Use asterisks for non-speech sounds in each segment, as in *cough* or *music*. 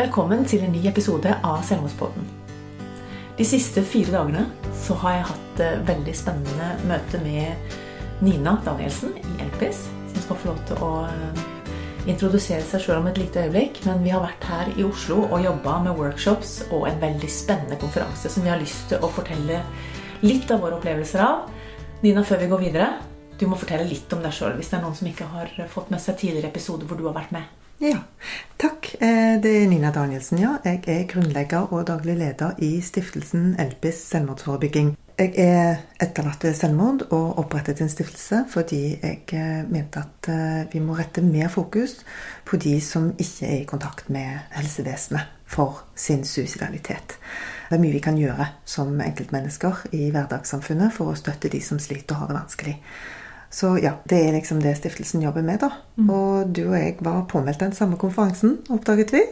Velkommen til en ny episode av Selvmordspodden. De siste fire dagene så har jeg hatt et veldig spennende møte med Nina Danielsen i Elpis, som skal få lov til å eh, introdusere seg sjøl om et lite øyeblikk. Men vi har vært her i Oslo og jobba med workshops og en veldig spennende konferanse som vi har lyst til å fortelle litt av våre opplevelser av. Nina, før vi går videre, du må fortelle litt om deg sjøl hvis det er noen som ikke har fått med seg tidligere episoder hvor du har vært med. Ja. Eh, det er Nina Danielsen, ja. Jeg er grunnlegger og daglig leder i stiftelsen Elpis selvmordsforebygging. Jeg er etterlatt ved selvmord og opprettet en stiftelse fordi jeg eh, mente at eh, vi må rette mer fokus på de som ikke er i kontakt med helsevesenet for sin suicidalitet. Det er mye vi kan gjøre som enkeltmennesker i hverdagssamfunnet for å støtte de som sliter og har det vanskelig. Så ja, det er liksom det stiftelsen jobber med, da. Mm. Og du og jeg var påmeldt den samme konferansen, oppdaget vi.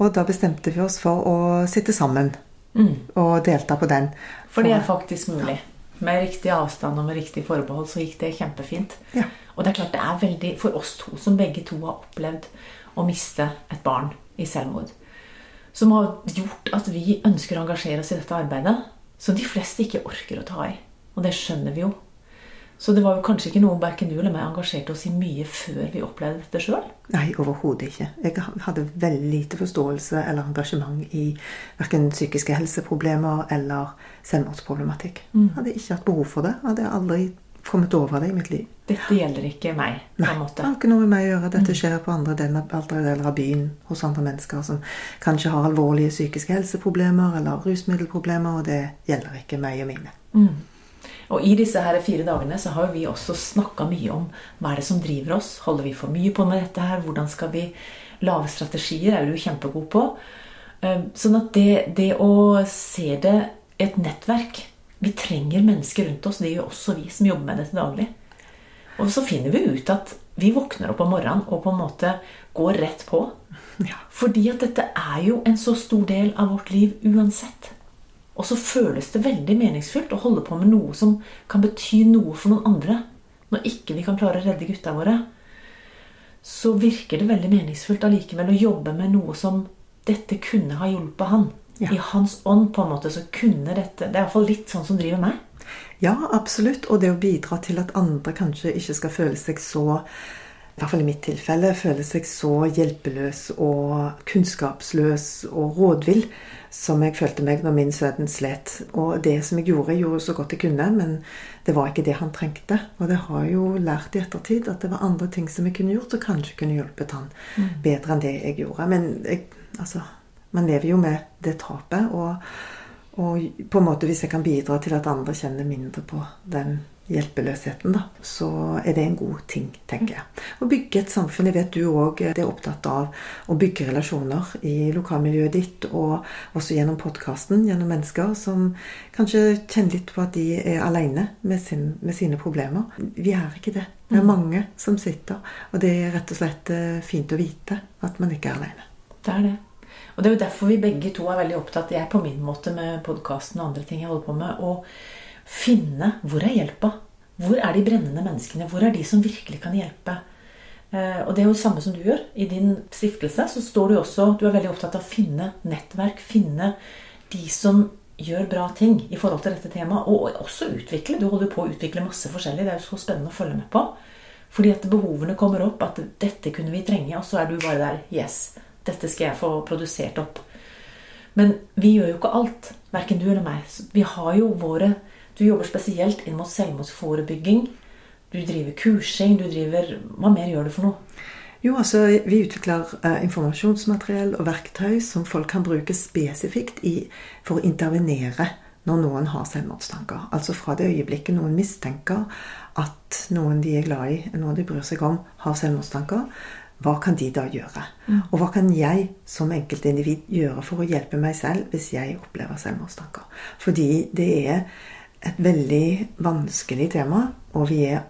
Og da bestemte vi oss for å sitte sammen mm. og delta på den. For det er faktisk mulig. Med riktig avstand og med riktig forbehold så gikk det kjempefint. Ja. Og det er klart det er veldig for oss to, som begge to har opplevd å miste et barn i selvmord, som har gjort at vi ønsker å engasjere oss i dette arbeidet, som de fleste ikke orker å ta i. Og det skjønner vi jo. Så det var jo kanskje ikke noe verken du eller meg engasjerte oss i mye før vi opplevde det sjøl? Nei, overhodet ikke. Jeg hadde veldig lite forståelse eller engasjement i verken psykiske helseproblemer eller selvmordsproblematikk. Mm. Hadde ikke hatt behov for det. Hadde aldri kommet over det i mitt liv. Dette gjelder ikke meg? på en måte. Nei, det har ikke noe med meg å gjøre. Dette mm. skjer på andre deler, andre deler av byen hos andre mennesker som kanskje har alvorlige psykiske helseproblemer eller rusmiddelproblemer, og det gjelder ikke meg og mine. Mm. Og i disse her fire dagene så har vi også snakka mye om hva er det som driver oss. Holder vi for mye på med dette her? Hvordan skal vi lage strategier? er du kjempegod på. Ehm, sånn at det, det å se det et nettverk Vi trenger mennesker rundt oss. Det gjør også vi som jobber med dette daglig. Og så finner vi ut at vi våkner opp om morgenen og på en måte går rett på. *laughs* Ja. Fordi at dette er jo en så stor del av vårt liv uansett. Og så føles det veldig meningsfullt å holde på med noe som kan bety noe for noen andre. Når ikke vi kan klare å redde gutta våre, så virker det veldig meningsfullt allikevel å jobbe med noe som dette kunne ha hjulpet han. Ja. I hans ånd på en måte så kunne dette Det er iallfall litt sånn som driver meg. Ja, absolutt. Og det å bidra til at andre kanskje ikke skal føle seg så i hvert fall i mitt tilfelle, føler seg så hjelpeløs og kunnskapsløs og rådvill som jeg følte meg når min sønn slet. Og det som jeg gjorde, gjorde så godt jeg kunne, men det var ikke det han trengte. Og det har jeg jo lært i ettertid at det var andre ting som jeg kunne gjort, som kanskje kunne hjulpet han mm. bedre enn det jeg gjorde. Men jeg, altså, man lever jo med det tapet. Og, og på en måte hvis jeg kan bidra til at andre kjenner mindre på den hjelpeløsheten, da, så er det en god ting, tenker jeg. Å bygge et samfunn Jeg vet du òg er opptatt av å bygge relasjoner i lokalmiljøet ditt, og også gjennom podkasten, gjennom mennesker som kanskje kjenner litt på at de er aleine med, med, sine problemer. Vi er ikke det. Det er mm. mange som sitter, og det er rett og slett eh, fint å vite at man ikke er aleine. Det er det. Og det er jo derfor vi begge to er veldig opptatt, jeg på min måte med podkasten og andre ting jeg holder på med. og finne hvor er hjelpa. Hvor er de brennende menneskene? Hvor er de som virkelig kan hjelpe? Eh, og det er jo det samme som du gjør. I din stiftelse så står du også Du er veldig opptatt av å finne nettverk, finne de som gjør bra ting i forhold til dette temaet. Og også utvikle. Du holder på å utvikle masse forskjellig. Det er jo så spennende å følge med på. Fordi at behovene kommer opp. At 'dette kunne vi trenge', og så er du bare der. 'Yes, dette skal jeg få produsert opp'. Men vi gjør jo ikke alt. Verken du eller meg. Vi har jo våre du jobber spesielt inn mot selvmordsforebygging. Du driver kursing. du driver, Hva mer gjør du for noe? Jo, altså, Vi utvikler uh, informasjonsmateriell og verktøy som folk kan bruke spesifikt i, for å intervenere når noen har selvmordstanker. Altså fra det øyeblikket noen mistenker at noen de er glad i, noen de bryr seg om, har selvmordstanker. Hva kan de da gjøre? Mm. Og hva kan jeg som enkeltindivid gjøre for å hjelpe meg selv hvis jeg opplever selvmordstanker? Fordi det er et veldig vanskelig tema, og vi er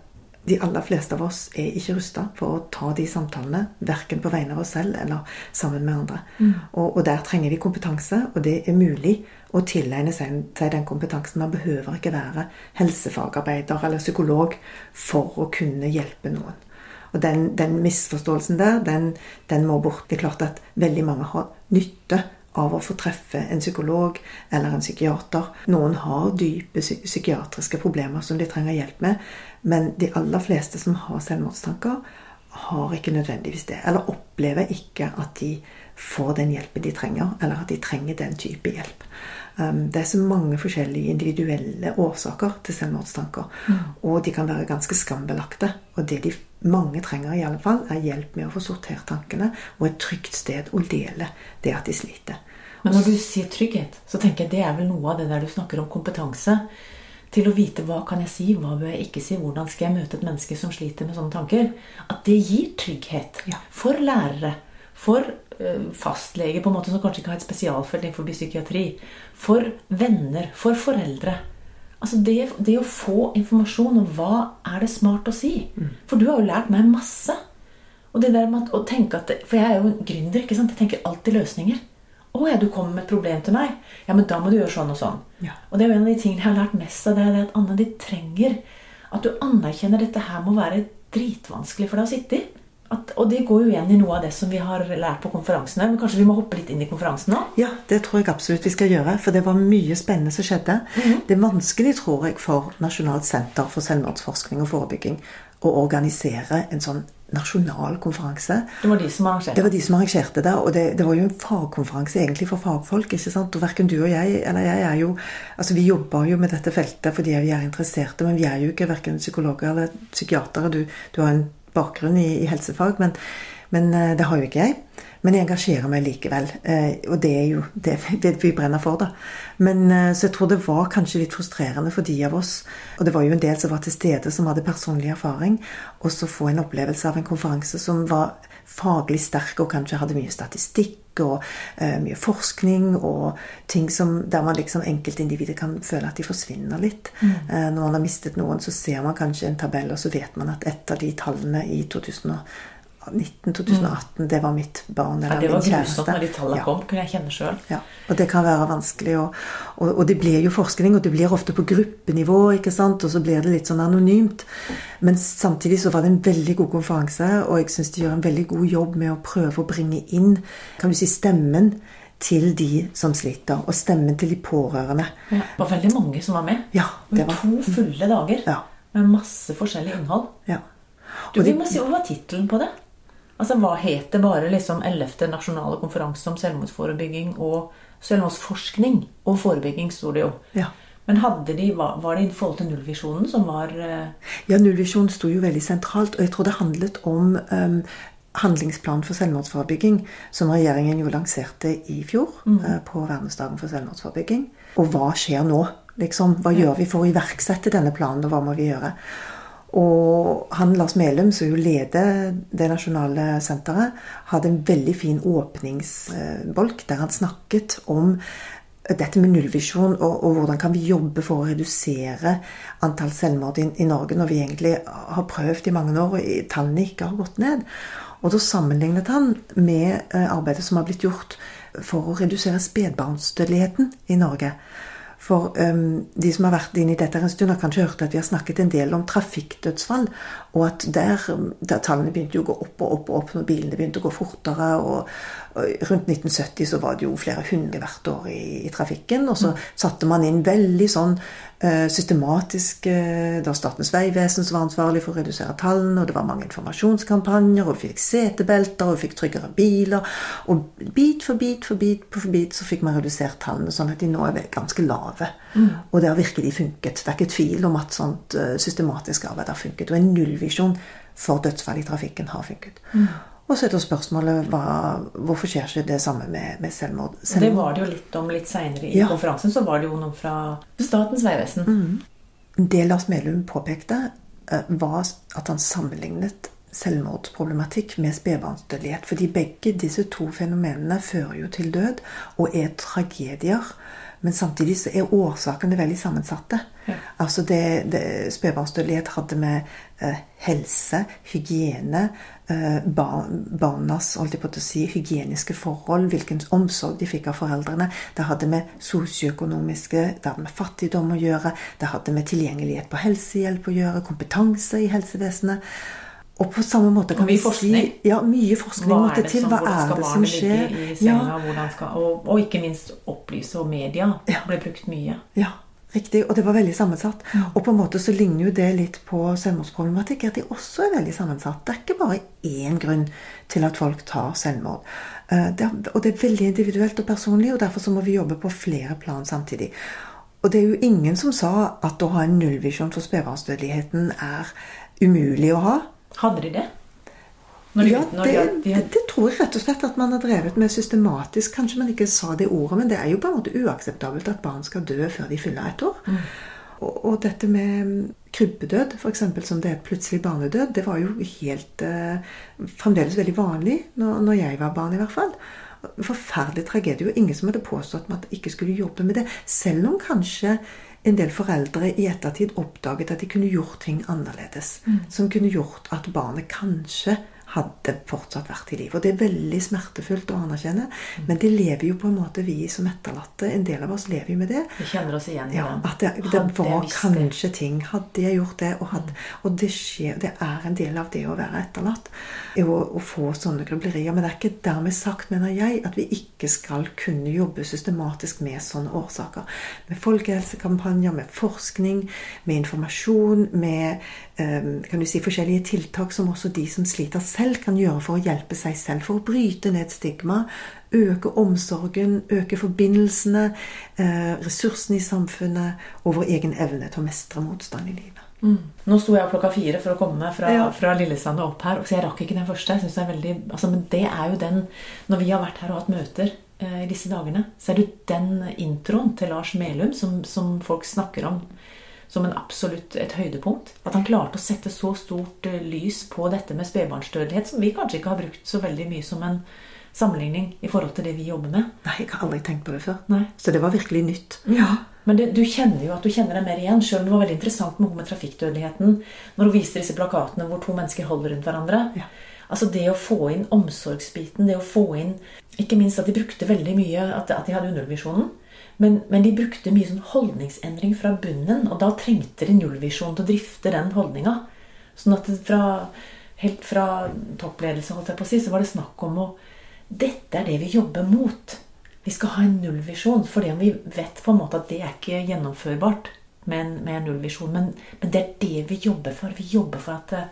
de aller fleste av oss er ikke rusta for å ta de samtalene, verken på vegne av oss selv eller sammen med andre. Mm. Og, og, der trenger vi kompetanse, og det er mulig å tilegne seg, den kompetansen. Man behøver ikke være helsefagarbeider eller psykolog for å kunne hjelpe noen. Og den, den misforståelsen der, den, den, må bort. Det er klart at veldig mange har nytte av å få treffe en psykolog eller en psykiater. Noen har dype psykiatriske problemer som de trenger hjelp med. Men de aller fleste som har selvmordstanker, har ikke nødvendigvis det. Eller opplever ikke at de får den hjelpen de trenger, eller at de trenger den type hjelp. Um, det er så mange forskjellige individuelle årsaker til selvmordstanker. Mm. Og de kan være ganske skambelagte. Og det de mange trenger, i alle fall, er hjelp med å få sortert tankene og et trygt sted å dele det at de sliter. Men når du sier trygghet, så tenker jeg det er vel noe av det der du snakker om kompetanse. Til å vite hva kan jeg si, hva bør jeg ikke si, hvordan skal jeg møte et menneske som sliter med sånne tanker. At det gir trygghet ja. for lærere, for Eh, fastlege på en måte som kanskje ikke har et spesialfelt innenfor psykiatri. For venner, for foreldre. Altså det, det, å få informasjon om hva er det smart å si. Mm. For du har jo lært meg masse. Og det der med å tenke at, For jeg er jo en gründer. ikke sant? Jeg tenker alltid løsninger. Å ja, du kommer med et problem til meg. Ja, men da må du gjøre sånn og sånn. Ja. Og det er jo en av de tingene jeg har lært mest av det, er at Anne, de trenger at du anerkjenner dette her må være dritvanskelig for deg å sitte i. At, og det går jo igjen i noe av det som vi har lært på konferansene. Men kanskje vi må hoppe litt inn i konferansen nå? Ja, det tror jeg absolutt vi skal gjøre. For det var mye spennende som skjedde. Mm -hmm. Det er vanskelig, tror jeg, for Nasjonalt senter for selvmordsforskning og forebygging å organisere en sånn nasjonal konferanse. Det var de som arrangerte det? var de som arrangerte det. Og det, det var jo en fagkonferanse egentlig for fagfolk. ikke sant? Og verken du og jeg eller jeg er jo Altså Vi jobber jo med dette feltet fordi vi er interesserte, men vi er jo ikke verken psykologer eller psykiatere. Du, du har en bakgrunn i, i helsefag, men, men, eh, det har jo ikke jeg. Men jeg engasjerer meg likevel. Eh, og det er jo *laughs* det, vi brenner for, da. Men, eh, så jeg tror det var kanskje litt frustrerende for de av oss, og det var jo en del som var til stede, som hadde personlig erfaring, og så få en opplevelse av en konferanse som var faglig sterk og kanskje hadde mye statistikk og uh, mye forskning og ting som, der man liksom enkeltindivider kan føle at de forsvinner litt. Mm. Uh, når man har mistet noen, så ser man kanskje en tabell, og så vet man at et av de tallene i 2000 2018 mm. det var mitt barn eller ja, det var grusomt når de tallene ja. kom, kunne jeg kjenne sjøl. Ja. Og det kan være vanskelig. Og, og, og, det blir jo forskning, og det blir ofte på gruppenivå, ikke sant? og så blir det litt sånn anonymt. Men samtidig så var det en veldig god konferanse, og jeg syns de gjør en veldig god jobb med å prøve å bringe inn kan du si, stemmen til de som sliter, og stemmen til de pårørende. Ja, det var veldig mange som var med. Ja, det var To fulle dager ja. med masse forskjellig innhold. Ja. Du, vi må si, Hva var tittelen på det? Altså, Hva het det bare liksom 11. nasjonale konferanse om selvmordsforebygging og selvmordsforskning og forebygging, sto det jo. Ja. Men de, var det i forhold til nullvisjonen som var uh... Ja, nullvisjonen sto jo veldig sentralt. Og jeg tror det handlet om um, handlingsplanen for selvmordsforebygging, som regjeringen jo lanserte i fjor mm. uh, på verdensdagen for selvmordsforebygging. Og hva skjer nå? Liksom, hva gjør vi for å iverksette denne planen, og hva må vi gjøre? Og han Lars Melum, som jo leder det nasjonale senteret, hadde en veldig fin åpningsbolk der han snakket om dette med nullvisjon og, og, hvordan kan vi jobbe for å redusere antall selvmord i, i, Norge når vi egentlig har prøvd i mange år og tallene ikke har gått ned. Og da sammenlignet han med eh, arbeidet som har blitt gjort for å redusere spedbarnsdødeligheten i Norge. For um, de som har vært inne i dette en stund, har kanskje hørt at vi har snakket en del om trafikkdødsfall. Og at der, der tallene begynte å gå opp og opp og opp når bilene begynte å gå fortere. Og, og rundt 1970 så var det jo flere hundre hvert år i, i trafikken. Og så mm. satte man inn veldig sånn Eh, systematisk Det var Statens vegvesen som var ansvarlig for å redusere tallene, og det var mange informasjonskampanjer, og vi fikk setebelter, og vi fikk tryggere biler. Og bit for bit for bit for bit så fikk man redusert tallene, sånn at de nå er ganske lave. Mm. Og det har virkelig funket. Det er ikke tvil om at sånt eh, systematisk arbeid har funket. Og en nullvisjon for dødsfall i trafikken har funket. Mm. Og så er det spørsmålet hva, hvorfor skjer ikke det samme med, med selvmord? selvmord? Det var det jo litt om litt seinere i ja. konferansen. Så var det jo noe fra Statens vegvesen. Mm. Det Lars Melum påpekte, eh, var at han sammenlignet selvmordsproblematikk med spedbarnsdødelighet. Fordi begge disse to fenomenene fører jo til død og er tragedier. Men samtidig så er årsakene veldig sammensatte. Ja. Altså det, det Spedbarnsdødelighet hadde med eh, helse, hygiene, eh, bar, barnas holdt jeg på å si, hygieniske forhold, hvilken omsorg de fikk av foreldrene. Det hadde med sosioøkonomiske, det hadde med fattigdom å gjøre, det hadde med tilgjengelighet på helsehjelp å gjøre, kompetanse i helsevesenet. Og på samme måte kan vi forskning. si Ja, mye forskning måtte til. Hva er det som skjer? senga? Ja, skal, og, og ikke minst opplyse, og media Ja. ble brukt mye. Ja, riktig. Og det var veldig sammensatt. Og på en måte så ligner jo det litt på selvmordsproblematikk, at de også er veldig sammensatt. Det er ikke bare én grunn til at folk tar selvmord. Eh, Det er, og det er veldig individuelt og personlig, og derfor så må vi jobbe på flere plan samtidig. Og det er jo ingen som sa at å ha en nullvisjon for spedbarnsdødeligheten er umulig å ha. Hadde de det? Når de, Ja, når det, de, de, det, det tror jeg rett og slett at man har drevet med systematisk. Kanskje man ikke sa det ordet, men det er jo på en måte uakseptabelt at barn skal dø før de fyller ett år. Og, og dette med krybbedød, f.eks. som det er plutselig barnedød, det var jo helt eh, fremdeles veldig vanlig når, når jeg var barn, i hvert fall. Forferdelig tragedie. Og ingen som hadde påstått at man ikke skulle jobbe med det. Selv om kanskje en del foreldre i ettertid oppdaget at de kunne gjort ting annerledes. Som kunne gjort at barnet kanskje hadde fortsatt vært i live. Og det er veldig smertefullt å anerkjenne, men det lever jo på en måte vi som etterlatte. En del av oss lever jo med det. vi kjenner oss igjen i Ja, at det, det var kanskje ting. Hadde jeg gjort det, og, hadde, og det skjer Det er en del av det å være etterlatt. er Å, å få sånne grublerier. Men det er ikke dermed sagt, mener jeg, at vi ikke skal kunne jobbe systematisk med sånne årsaker. Med folkehelsekampanjer, med forskning, med informasjon, med kan du si, forskjellige tiltak som også de som sliter selv, kan gjøre for å hjelpe seg selv. For å bryte ned stigma, øke omsorgen, øke forbindelsene, eh, ressursene i samfunnet og vår egen evne til å mestre motstand i livet. Mm. Nå sto jeg opp klokka fire for å komme meg fra, Ja. fra Lillesand og opp her, så jeg rakk ikke den første. Jeg synes det er veldig, altså, men det er jo den Når vi har vært her og hatt møter eh, i disse dagene, så er det jo den introen til Lars Melum som, som folk snakker om som en absolutt et høydepunkt. At han klarte å sette så stort eh, lys på dette med spedbarnsdødelighet, som vi kanskje ikke har brukt så veldig mye som en sammenligning i forhold til det vi jobber med. Nei, jeg har aldri tenkt på det før. Nei. Så det var virkelig nytt. Men det, du kjenner jo at du kjenner deg mer igjen, selv om det var veldig interessant med hun med trafikkdødeligheten, når hun viser disse plakatene hvor to mennesker holder rundt hverandre. Ja. Altså det å få inn omsorgsbiten, det å få inn Ikke minst at de brukte veldig mye At, at de hadde undervisjonen. Men, men de brukte mye sånn holdningsendring fra bunnen, og da trengte de nullvisjon til å drifte den holdninga. Sånn at fra, helt fra toppledelse holdt jeg på å si, så var det snakk om å Dette er det vi jobber mot. Vi skal ha en nullvisjon. Fordi om vi vet på en måte at det er ikke gjennomførbart med en, med en nullvisjon. Men, men det er det vi jobber for. Vi jobber for at eh,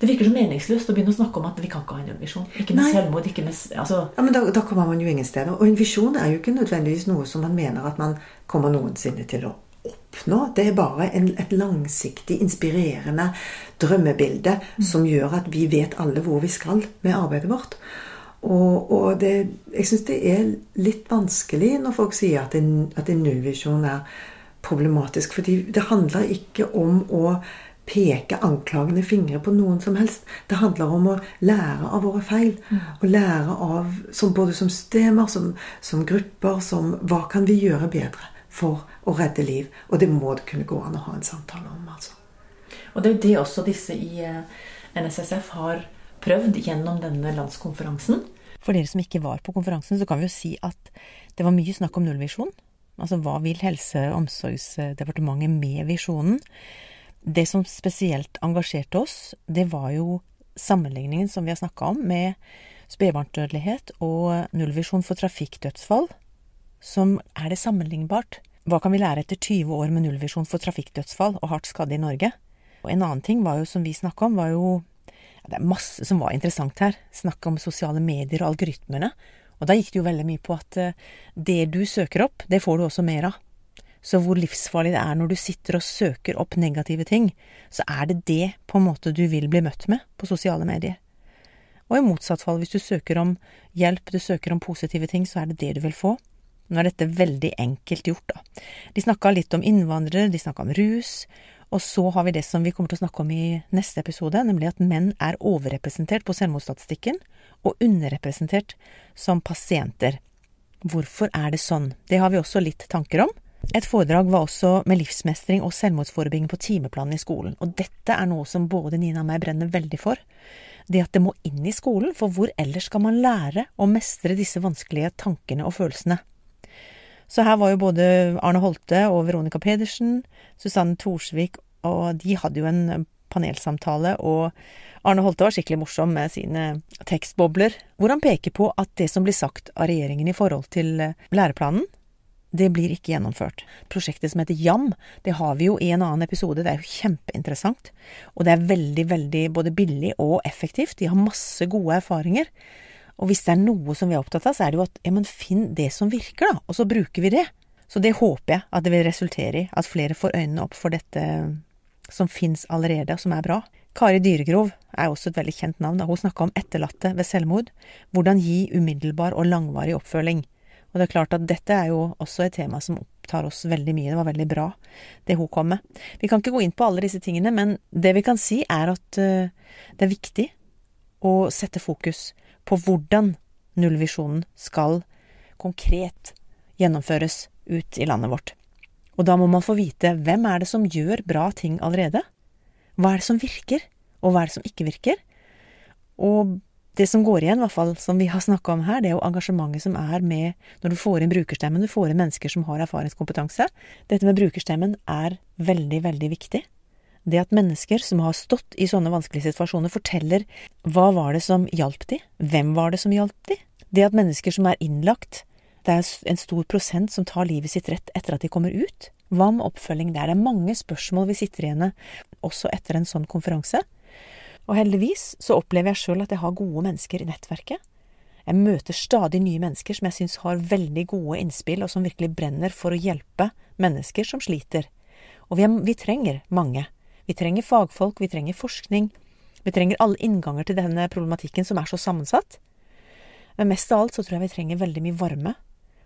det virker så meningsløst å begynne å snakke om at vi kan ikke ha en nullvisjon. Ikke med Nei. selvmord, ikke med altså, Ja, men da, da kommer man jo ingen steder. Og en visjon er jo ikke nødvendigvis noe som man mener at man kommer noensinne til å oppnå. Det er bare en, et langsiktig, inspirerende drømmebilde som gjør at vi vet alle hvor vi skal med arbeidet vårt. Og, og det, jeg syns det er litt vanskelig når folk sier at en, at en nullvisjon er problematisk. fordi det handler ikke om å peke anklagende fingre på noen som helst. Det handler om å lære av våre feil. Og lære av, som, både som systemer, som, som grupper, som Hva kan vi gjøre bedre for å redde liv? Og det må det kunne gå an å ha en samtale om. altså. Og det er jo det også disse i eh, NSSF har prøvd gjennom denne landskonferansen. For dere som ikke var på konferansen, så kan vi jo si at det var mye snakk om nullvisjon. Altså hva vil Helse- og omsorgsdepartementet med visjonen? Det som spesielt engasjerte oss, det var jo sammenligningen som vi har snakka om, med spedbarnsdødelighet og nullvisjon for trafikkdødsfall. Som er det sammenlignbart? Hva kan vi lære etter 20 år med nullvisjon for trafikkdødsfall og hardt skadde i Norge? Og en annen ting jo, som vi snakka om, var jo ja, Det er masse som var interessant her. Snakk om sosiale medier og algoritmene. Og da gikk det jo veldig mye på at eh, det du søker opp, det får du også mer av. Så hvor livsfarlig det er når du sitter og søker opp negative ting, så er det det på en måte du vil bli møtt med på sosiale medier. Og i motsatt fall, hvis du søker om hjelp, du søker om positive ting, så er det det du vil få. Nå er dette veldig enkelt gjort, da. De snakka litt om innvandrere, de snakka om rus, og så har vi det som vi kommer til å snakke om i neste episode, nemlig at menn er overrepresentert på selvmordsstatistikken og underrepresentert som pasienter. Hvorfor er det sånn? Det har vi også litt tanker om. Et foredrag var også med livsmestring og selvmordsforebygging på timeplanen i skolen, og dette er noe som både Nina og meg brenner veldig for. Det at det må inn i skolen, for hvor ellers skal man lære å mestre disse vanskelige tankene og følelsene? Så her var jo både Arne Holte og Veronica Pedersen, Susanne Thorsvik, og de hadde jo en panelsamtale, og Arne Holte var skikkelig morsom med sine tekstbobler, hvor han peker på at det som blir sagt av regjeringen i forhold til læreplanen, det blir ikke gjennomført. Prosjektet som heter JAM, det har vi jo i en annen episode, det er jo kjempeinteressant. Og det er veldig, veldig både billig og effektivt. De har masse gode erfaringer. Og hvis det er noe som vi er opptatt av, så er det jo at ja, men finn det som virker, da, og så bruker vi det. Så det håper jeg at det vil resultere i, at flere får øynene opp for dette som fins allerede, og som er bra. Kari Dyregrov er også et veldig kjent navn. Hun snakka om etterlatte ved selvmord. Hvordan gi umiddelbar og langvarig oppfølging. Og det er klart at dette er jo også et tema som opptar oss veldig mye. Det var veldig bra, det hun kom med. Vi kan ikke gå inn på alle disse tingene, men det vi kan si, er at uh, det er viktig å sette fokus på hvordan nullvisjonen skal konkret gjennomføres ut i landet vårt. Og da må man få vite hvem er det som gjør bra ting allerede? Hva er det som virker, og hva er det som ikke virker? Og det som går igjen, i hvert fall som vi har snakka om her, det er jo engasjementet som er med når du får inn brukerstemmen, du får inn mennesker som har erfaringskompetanse. Dette med brukerstemmen er veldig, veldig viktig. Det at mennesker som har stått i sånne vanskelige situasjoner, forteller hva var det som hjalp de, hvem var det som hjalp de. Det at mennesker som er innlagt, det er en stor prosent som tar livet sitt rett etter at de kommer ut. Hva med oppfølging der? Det er mange spørsmål vi sitter igjen med også etter en sånn konferanse. Og heldigvis så opplever jeg sjøl at jeg har gode mennesker i nettverket. Jeg møter stadig nye mennesker som jeg syns har veldig gode innspill, og som virkelig brenner for å hjelpe mennesker som sliter. Og vi, er, vi trenger mange. Vi trenger fagfolk, vi trenger forskning. Vi trenger alle innganger til denne problematikken som er så sammensatt. Men mest av alt så tror jeg vi trenger veldig mye varme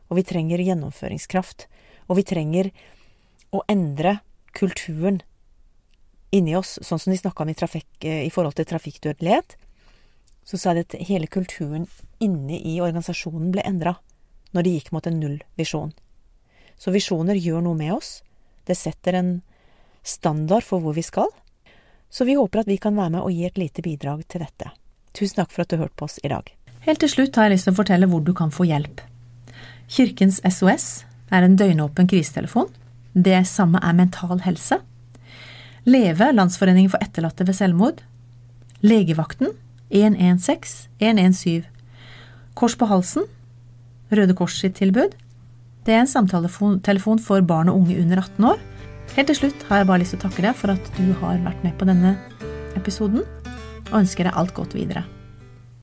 og vi trenger gjennomføringskraft. Og vi trenger å endre kulturen inni oss, sånn som de snakka om i, trafikk, i, forhold til trafikkdødelighet. Så sa de at hele kulturen inne i organisasjonen ble endra når de gikk mot en nullvisjon. Så visjoner gjør noe med oss. Det setter en standard for hvor vi skal. Så vi håper at vi kan være med og gi et lite bidrag til dette. Tusen takk for at du hørte på oss i dag. Helt til slutt har jeg lyst til å fortelle hvor du kan få hjelp. Kirkens SOS er en døgnåpen krisetelefon. Det samme er Mental Helse. Leve, Landsforeningen for etterlatte ved selvmord. Legevakten 116 117. Kors på halsen, Røde Kors sitt tilbud. Det er en samtaletelefon for barn og unge under 18 år. Helt til slutt har jeg bare lyst til å takke deg for at du har vært med på denne episoden, og ønsker deg alt godt videre.